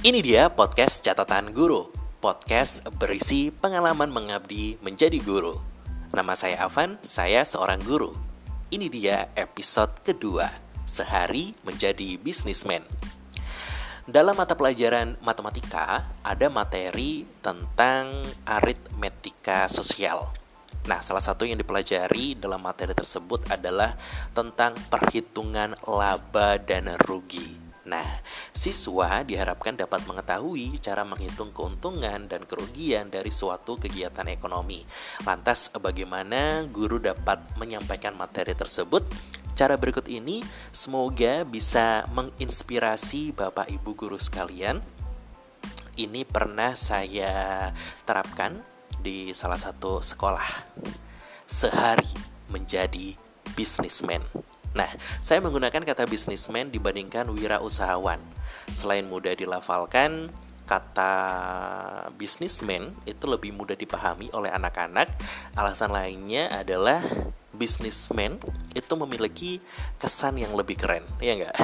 Ini dia podcast catatan guru. Podcast berisi pengalaman mengabdi menjadi guru. Nama saya Avan, saya seorang guru. Ini dia episode kedua, Sehari Menjadi Bisnismen. Dalam mata pelajaran matematika, ada materi tentang aritmetika sosial. Nah, salah satu yang dipelajari dalam materi tersebut adalah tentang perhitungan laba dan rugi. Nah, siswa diharapkan dapat mengetahui cara menghitung keuntungan dan kerugian dari suatu kegiatan ekonomi. Lantas, bagaimana guru dapat menyampaikan materi tersebut? Cara berikut ini semoga bisa menginspirasi Bapak Ibu guru sekalian. Ini pernah saya terapkan di salah satu sekolah. Sehari menjadi bisnismen. Nah, saya menggunakan kata bisnismen dibandingkan wirausahawan. Selain mudah dilafalkan, kata bisnismen itu lebih mudah dipahami oleh anak-anak. Alasan lainnya adalah bisnismen itu memiliki kesan yang lebih keren, ya enggak?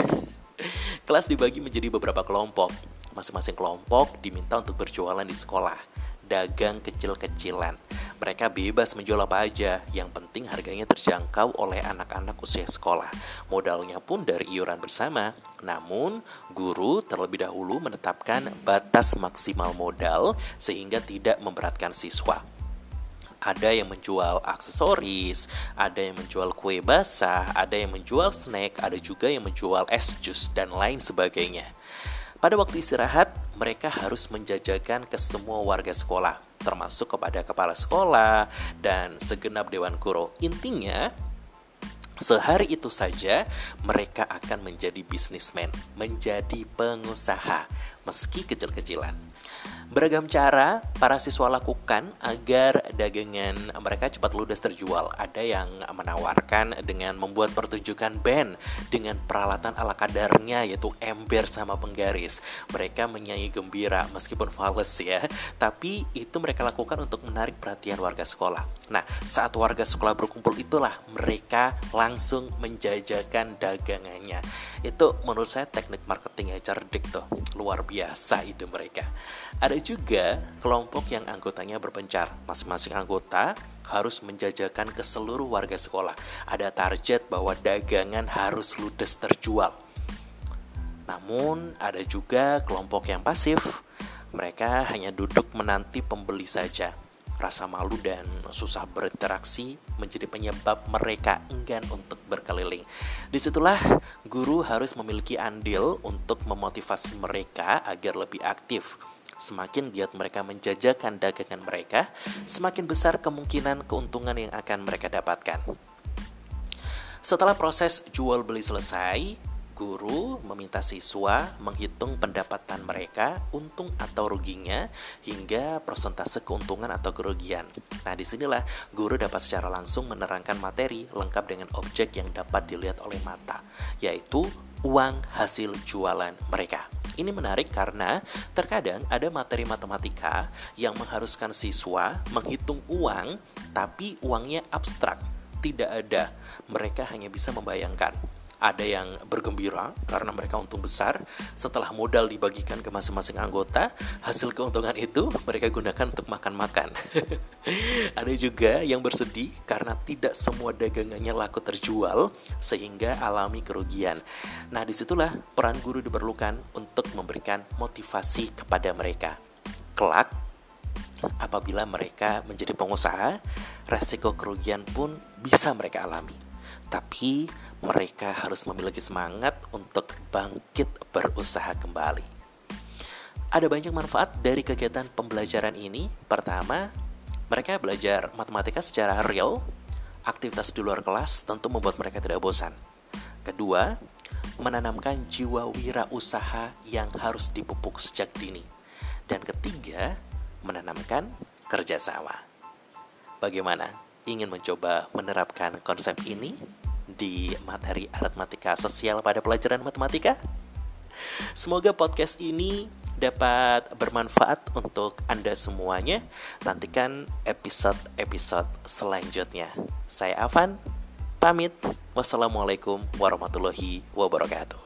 Kelas dibagi menjadi beberapa kelompok. Masing-masing kelompok diminta untuk berjualan di sekolah, dagang kecil-kecilan. Mereka bebas menjual apa aja, yang penting harganya terjangkau oleh anak-anak usia sekolah. Modalnya pun dari iuran bersama. Namun, guru terlebih dahulu menetapkan batas maksimal modal sehingga tidak memberatkan siswa ada yang menjual aksesoris, ada yang menjual kue basah, ada yang menjual snack, ada juga yang menjual es jus dan lain sebagainya. Pada waktu istirahat, mereka harus menjajakan ke semua warga sekolah termasuk kepada kepala sekolah dan segenap dewan guru. Intinya, sehari itu saja mereka akan menjadi bisnismen, menjadi pengusaha, meski kecil-kecilan. Beragam cara para siswa lakukan agar dagangan mereka cepat ludes terjual. Ada yang menawarkan dengan membuat pertunjukan band dengan peralatan ala kadarnya yaitu ember sama penggaris. Mereka menyanyi gembira meskipun fals ya, tapi itu mereka lakukan untuk menarik perhatian warga sekolah. Nah, saat warga sekolah berkumpul itulah mereka langsung menjajakan dagangannya. Itu menurut saya teknik marketing yang cerdik tuh, luar biasa ide mereka. Ada juga kelompok yang anggotanya berpencar. Masing-masing anggota harus menjajakan ke seluruh warga sekolah. Ada target bahwa dagangan harus ludes terjual. Namun, ada juga kelompok yang pasif. Mereka hanya duduk menanti pembeli saja. Rasa malu dan susah berinteraksi menjadi penyebab mereka enggan untuk berkeliling. Di situlah guru harus memiliki andil untuk memotivasi mereka agar lebih aktif Semakin giat mereka menjajakan dagangan mereka, semakin besar kemungkinan keuntungan yang akan mereka dapatkan. Setelah proses jual beli selesai, guru meminta siswa menghitung pendapatan mereka, untung atau ruginya, hingga persentase keuntungan atau kerugian. Nah, di sinilah guru dapat secara langsung menerangkan materi lengkap dengan objek yang dapat dilihat oleh mata, yaitu uang hasil jualan mereka. Ini menarik karena terkadang ada materi matematika yang mengharuskan siswa menghitung uang, tapi uangnya abstrak, tidak ada. Mereka hanya bisa membayangkan ada yang bergembira karena mereka untung besar. Setelah modal dibagikan ke masing-masing anggota hasil keuntungan itu mereka gunakan untuk makan-makan. Ada juga yang bersedih karena tidak semua dagangannya laku terjual sehingga alami kerugian. Nah di situlah peran guru diperlukan untuk memberikan motivasi kepada mereka. Kelak apabila mereka menjadi pengusaha resiko kerugian pun bisa mereka alami. Tapi mereka harus memiliki semangat untuk bangkit berusaha kembali. Ada banyak manfaat dari kegiatan pembelajaran ini. Pertama, mereka belajar matematika secara real. Aktivitas di luar kelas tentu membuat mereka tidak bosan. Kedua, menanamkan jiwa wira usaha yang harus dipupuk sejak dini. Dan ketiga, menanamkan kerjasama. Bagaimana? ingin mencoba menerapkan konsep ini di materi aritmatika sosial pada pelajaran matematika? Semoga podcast ini dapat bermanfaat untuk Anda semuanya. Nantikan episode-episode selanjutnya. Saya Avan, pamit. Wassalamualaikum warahmatullahi wabarakatuh.